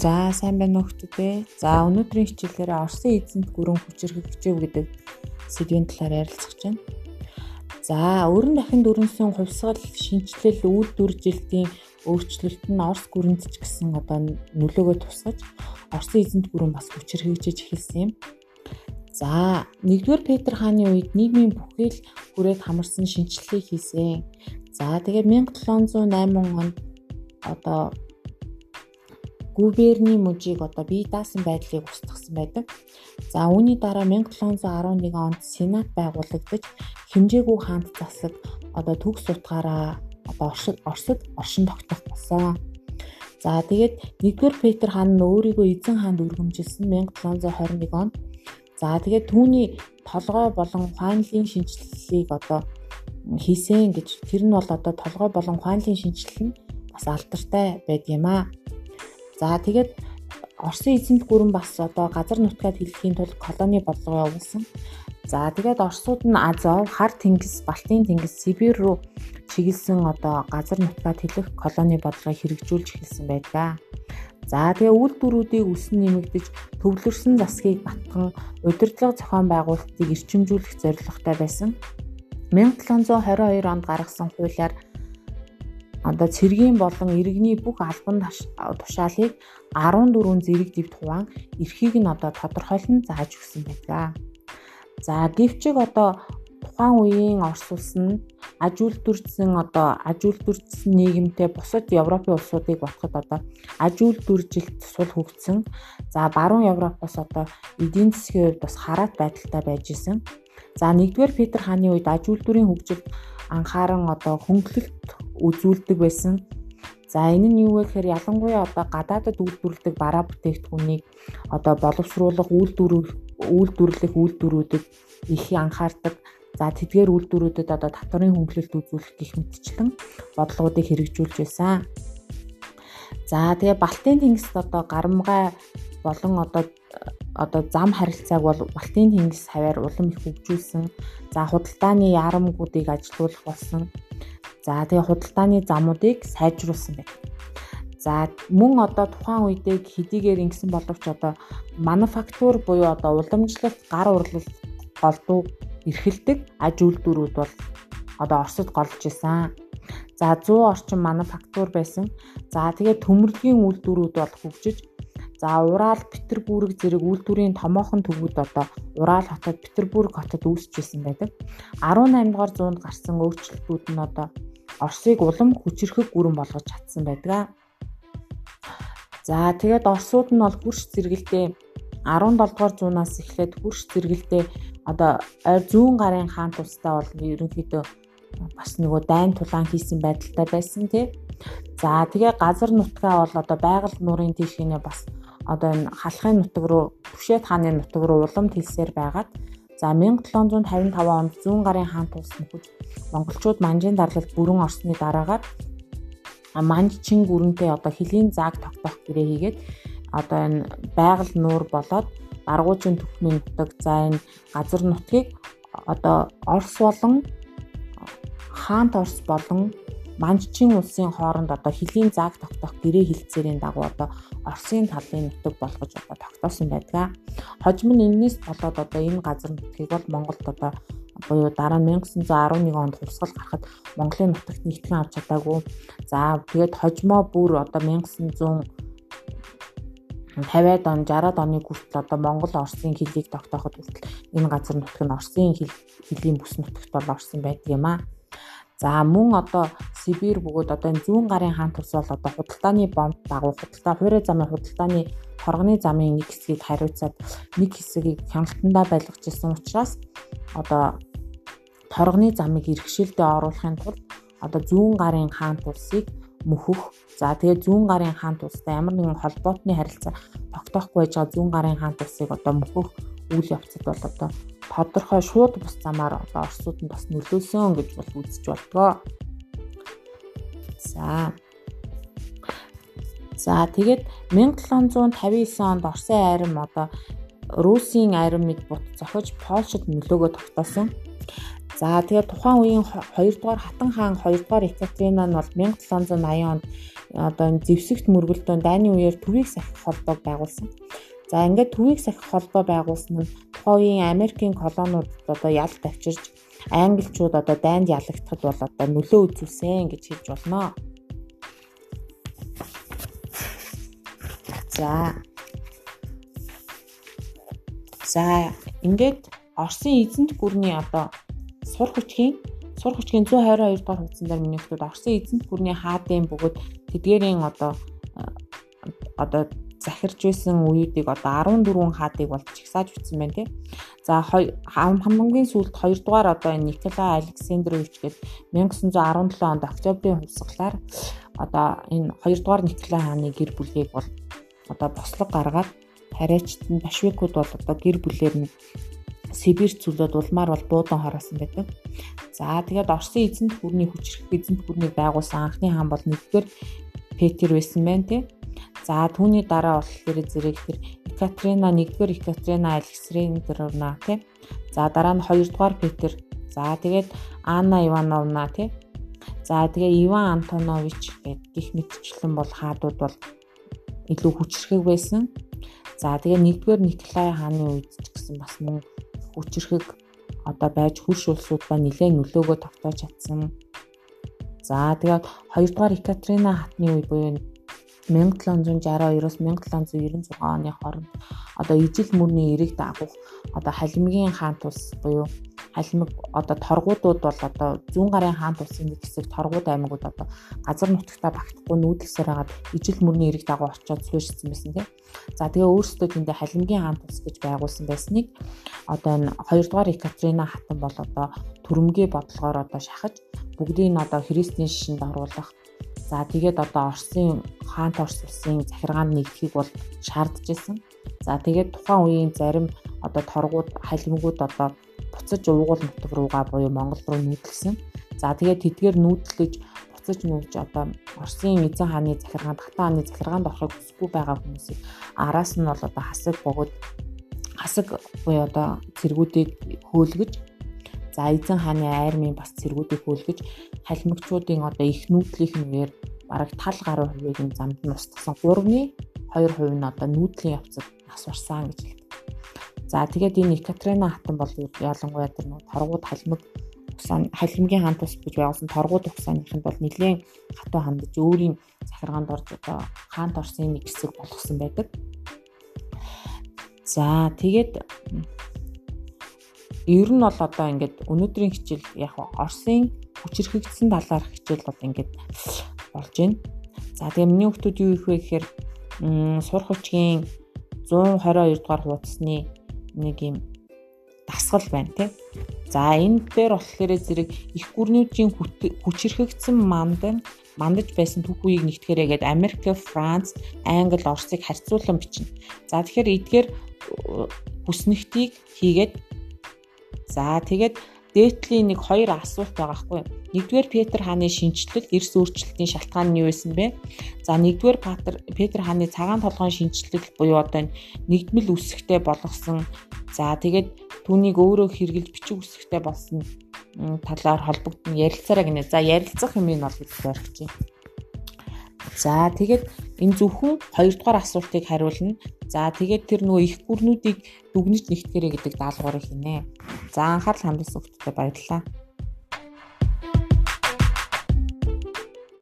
За сайн байна уу хүмүүстээ. За өнөөдрийн хичээлээр Оросын эзэнт гүрэн хүчирхэгжэв гэдэг сэдвийн талаар ярилцах гэж байна. За өрн дахин дөрөнсөн хувьсгал шинжилэл үйлдвэржилтийн өөрчлөлт нь Орос гүрэнд ч гэсэн одоо нөлөөгөө тусгаж Оросын эзэнт гүрэн бас хүчирхэгжиж эхэлсэн юм. За 1-р Петр хааны үед нийгмийн бүхэл хүрээд хамарсан шинжилгээг хийсэн. За тэгээд 1708 онд одоо губерний мужийг одоо бие даасан байдлыг устгасан байдаг. За үүний дараа 1711 онд Сенат байгуулагдаж хэмжээгүй хаант засаг одоо төгс утгаараа одоо Оросд оршин тогтоох болсон. За тэгээд 1-р Петр хаан нь өөрийгөө эзэн хаанд өргөмжилсөн 1721 онд. За тэгээд түүний толгой болон ухаанлын шинжилгээг одоо хийсэн гэж тэр нь бол одоо толгой болон ухаанлын шинжилэл нь бас алдартай байд юм аа. За тэгээд Оросын эзэнт гүрэн бас одоо газар нутгаад хэлэхийн тулд колони бодлого явуулсан. За тэгээд Оросууд нь Азов, Хар тэнгис, Балтийн тэнгис, Сибирь рүү чиглэсэн одоо газар нутгаад хэлэх колони бодлогыг хэрэгжүүлж эхэлсэн байдаг. За тэгээ үйлдвэрүүдийг өсөн нэмэгдэж төвлөрсөн засгийг батхан удирдлага зохион байгуулалтыг эрчимжүүлэх зорилготой байсан. 1722 онд гаргасан хуулиар одоо цэргийн болон иргэний бүх албан тушаалыг 14 зэрэг дэвт хуваан эрхийг нь одоо тодорхойлон зааж өгсөн байдаг. За гэвчиг одоо тухайн үеийн Орос улс нь аж үйлдвэрчсэн одоо аж үйлдвэрчсэн нийгэмтэй бусад Европын улсуудыг батхад одоо аж үйлдвэржилт сул хөгжсөн. За баруун Европоос одоо эдийн засгийн хувьд бас хараат байдалтай байж исэн. За 1-р Петр хааны үед аж үйлдвэрийн хөгжилд анхааран одоо хөнгөлөлт үзүүлдэг байсан. За энэ нь юу вэ гэхээр ялангуяа одоо гадаадад үйлдвэрлэдэг бараа бүтээгдэхүүнийг одоо боловсруулах үйлдвэр үйлдвэрлэх үйлдвэрүүдэд их анхаардаг. За тэдгээр үйлдвэрүүдэд одоо татварын хөнгөлөлт үзүүлэх гэх мэтчлэн бодлогуудыг хэрэгжүүлж байсан. За тэгээ Балтийн тэнгист одоо гарамгай болон одоо одоо зам харилцааг бол Балтийн тэнгис хаваар улам их хөгжүүлсэн. За худалдааны ярамгуудыг ажилуулах болсон. За тэгээ худалдааны замуудыг сайжруулсан байна. За мөн одоо тухайн үедээ хэдийгээр ингэсэн боловч одоо мануфактур буюу одоо уламжлалт, гар урлал голдуу эрхэлдэг аж үйлдвэрүүд бол одоо Оросд голж исэн. За 100 орчим мануфактур байсан. За тэгээд төмөрлөгийн үйлдвэрүүд бол хөгжиж За Урал, Петербург зэрэг үйлдвэрийн томоохон төвүүд одоо Урал хотод, Петербург хотод үүсэж байсан байдаг. 18 дугаар зуунд гарсан өөрчлөлтүүд нь одоо Оросыг улам хүчрэхэг гүрэн болгож чадсан байдаг. За тэгээд Оросууд нь бол хурш зэрэгэлдээ 17 дугаар зуунаас эхлээд хурш зэрэгэлдээ одоо зүүн гарын хаан тустай бол ерөнхийдөө бас нөгөө дайн тулаан хийсэн байдалтай байсан тий. За тэгээ газар нутгаа бол одоо байгаль нуурын тийшээ бас одоо энэ халахын нутаг руу Түшэт хааны нутаг руу улам тэлсээр байгаад за 1755 онд зүүн гарын хаан тулс нөхөж монголчууд манжийн дарлалд бүрэн орсны дараагаар манжчин гүрэнтэй одоо хөлийн зааг тогтоох гэрээ хийгээд одоо энэ байгаль нуур болоод баргуужийн төхмийн нутаг за энэ газар нутгийг одоо Орос болон хаант Орос болон Манжчин улсын хооронд одоо хөлийн зааг тогтоох гэрээ хилцээрийн дагуу одоо Оросын талын нутаг болгож одоо тогтоосон байдаг. Хожим нь энэс болоод одоо энэ газар нутгийг бол Монголд одоо буюу дараа нь 1911 онд хувьсгал гарахад Монголын нутагт нэгтгэн авч чадаагүй. За тэгээд хожимоо бүр одоо 1900 50-аад он 60-аад оны хүртэл одоо Монгол Оросын хөлийг тогтооход хүртэл энэ газар нутаг нь Оросын хөлийн бүс нутагт бол орсон байдаг юм аа. За мөн одоо Сибирь бөгөөд одоо энэ зүүн гарын хаан тус бол одоо худалдааны бомб дагуу худалдаа хуурай замын худалдааны торгоны замын нэг хэсгийг хариуцаад нэг хэсгийг хяналтандаа байлгаж ирсэн учраас одоо торгоны замыг иргэшилдээ оруулахын тулд одоо зүүн гарын хаан тусыг мөхөх. За тэгээ зүүн гарын хаан тустай ямар нэгэн холбоотны харилцаа тогтоохгүй байж байгаа зүүн гарын хаан тусыг одоо мөхөх үйл явцад бол одоо тодорхой шууд бус замаар одоо Оросууд нь бас нөлөөсөн гэж бол үзэж болдгоо. За. За тэгээд 1759 онд Оросын айрам одоо Русын айрамыг бут зохиж Польшид нөлөөгөө тогтоосон. За тэгээд тухайн үеийн 2 дугаар Хатан хаан 2 дугаар Екатерина нь бол 1780 онд одоо энэ зэвсэгт мөргөлдөөн дайны үеэр төвийг сахих холбоог байгуулсан. За ингээд төвийг сахих холбоо байгуулсан нь тухайн үеийн Америкийн колониудад одоо ял тавьчирч англичууд одоо дайнд ялагдахад бол одоо нөлөө үзүүлсэн гэж хэлж болно. За. За ингээд Оросын эзэнт гүрний одоо сур хүчгийн сур хүчгийн 122 дугаар хуудсан дээр миний хүмүүс Оросын эзэнт гүрний хаадын бөгөөд тэдгэрийн одоо одоо захирж байсан үеүүдийг одоо 14 хаадыг бол чагсааж бичсэн байна тий. За хамгийн сүүлд 2 дугаар одоо Николай Александрович гээд 1917 онд октябрийн хувьсгалаар одоо энэ 2 дугаар Николай хааны гэр бүлийг бол одоо бослог гаргаад тариачд нь башвикууд бол одоо гэр бүлээр нь Сибирь зүйлүүд улмаар бол буудан хороосон байдаг. За тэгээд Оросын эзэнт гүрний хүчрэх эзэнт гүрнийг байгуулсан анхны хаан бол нэгдүгээр Петр байсан байна тий. За түүний дараа болохоор зэрэг тэр Екатерина нэгдүгээр Екатерина Александровна тий. За дараа нь хоёрдугаар Петр. За тэгээд Анна Ивановна тий. За тэгээ Иван Антонович гэдэг гих мэтчлэн бол хаадууд бол илүү хүчрхэг байсан. За тэгээ нэгдүгээр Николай хааны үед ч гэсэн бас мөн хүчрхэг одоо байж хурш улсуудаа нэлээд нөлөөгөө тогтоож чадсан. За тэгээд хоёрдугаар Екатерина хатны үе буюу 1762-оос 1796 оны хооронд одоо ижил мөрний эрэг дагуух одоо халимгийн хаан тус буюу халимаг одоо торгуудууд бол одоо зүүн гарын хаан тусын нэг хэсэг торгууд аймагуд одоо газар нутагтаа багтахгүй нүүдэлсээр хагаад ижил мөрний эрэг дагуу очиод зүйшсэн байсан тийм. За тэгээ өөрсдөө тэндээ халимгийн хаан тус гэж байгуулсан байсныг одоо энэ 2 дугаар Екатерина хатан бол одоо төрөмгөө бодлогоор одоо шахаж бүгдийг нь одоо христийн шишинд оруулах За тэгээд одоо Оросын хаан Орос улсын захиргаанд нэгдэхийг бол шаардж байсан. За тэгээд тухайн үеийн зарим одоо торгууд халимгууд одоо буцаж уугуул нутаг руугаа буюу Монгол руу нүүдэлсэн. За тэгээд тэдгээр нүүдлэж буцаж нүүж одоо Оросын эзэн хааны захиргаанд хатан хааны захиргаанд орохыг хүсэхгүй байгаа хүмүүсийг араас нь бол одоо хасаг богод хасаг буюу одоо цэргүүдийг хөөлгөж За эзэн хааны айрмын бас цэргүүдийг хүлгэж халимгчуудын одоо их нүүдлийн үеэр бараг тал гаруй хувийг нь замд нь устгасан 3-ны 2% нь одоо нүүдлийн явцад нас барсан гэж хэлдэг. За тэгээд энэ Екатерина хатан бол ялангуяа тэр нэг торгууд халимг угсаа халимгийн хаан тус гэж байгуулсан торгууд угсааныхын бол нэлээд хатуу хандаж өөрийн захиргаанд орж одоо хаант орсын нэг хэсэг болгосон байдаг. За тэгээд ер нь бол одоо ингээд өнөөдрийн хичээл яг Оросын хүчирхэгдсэн талаар хичээл бол ингээд болж байна. За тэгээ миний хүмүүс юу их вэ гэхээр сурах хүчгийн 122 дугаар хуудасны нэг юм дасгал байна тий. За энэ дээр болохоор зэрэг их гүрнүүдийн хүчирхэгдсэн мандан мандаж байсан түүх үеийг нэгтгэхээрээ гээд Америк, Франц, Англи, Оросыг харьцуулан бичнэ. За тэгэхээр эдгээр хүснэгтийг хийгээд За тэгээд дээдлийн нэг хоёр асуулт байгаа хгүй. Нэгдүгээр Петр хааны шинжлэл эрс өөрчлөлтийн шалтгаан нь юу байсан бэ? За нэгдүгээр Петр Петр хааны цагаан толгойн шинжлэл буюу одоо нэгдмэл үсгтэй болгосон. За тэгээд түүнийг өөрөө хэрглэж бичиг үсгтэй болсон талаар холбогдсон ярилцаараа гинэ. За ярилцах юм ин бол гэж зоригч юм. За тэгээд энэ зөвхөн хоёрдугаар асуултыг хариулна. За тэгээд тэр нөгөө их гүрнүүдийг дүгнэж нэгтгэрэй гэдэг даалгаврыг хийнэ. За анхаарал хандуулсан хүмүүстээ баярлалаа.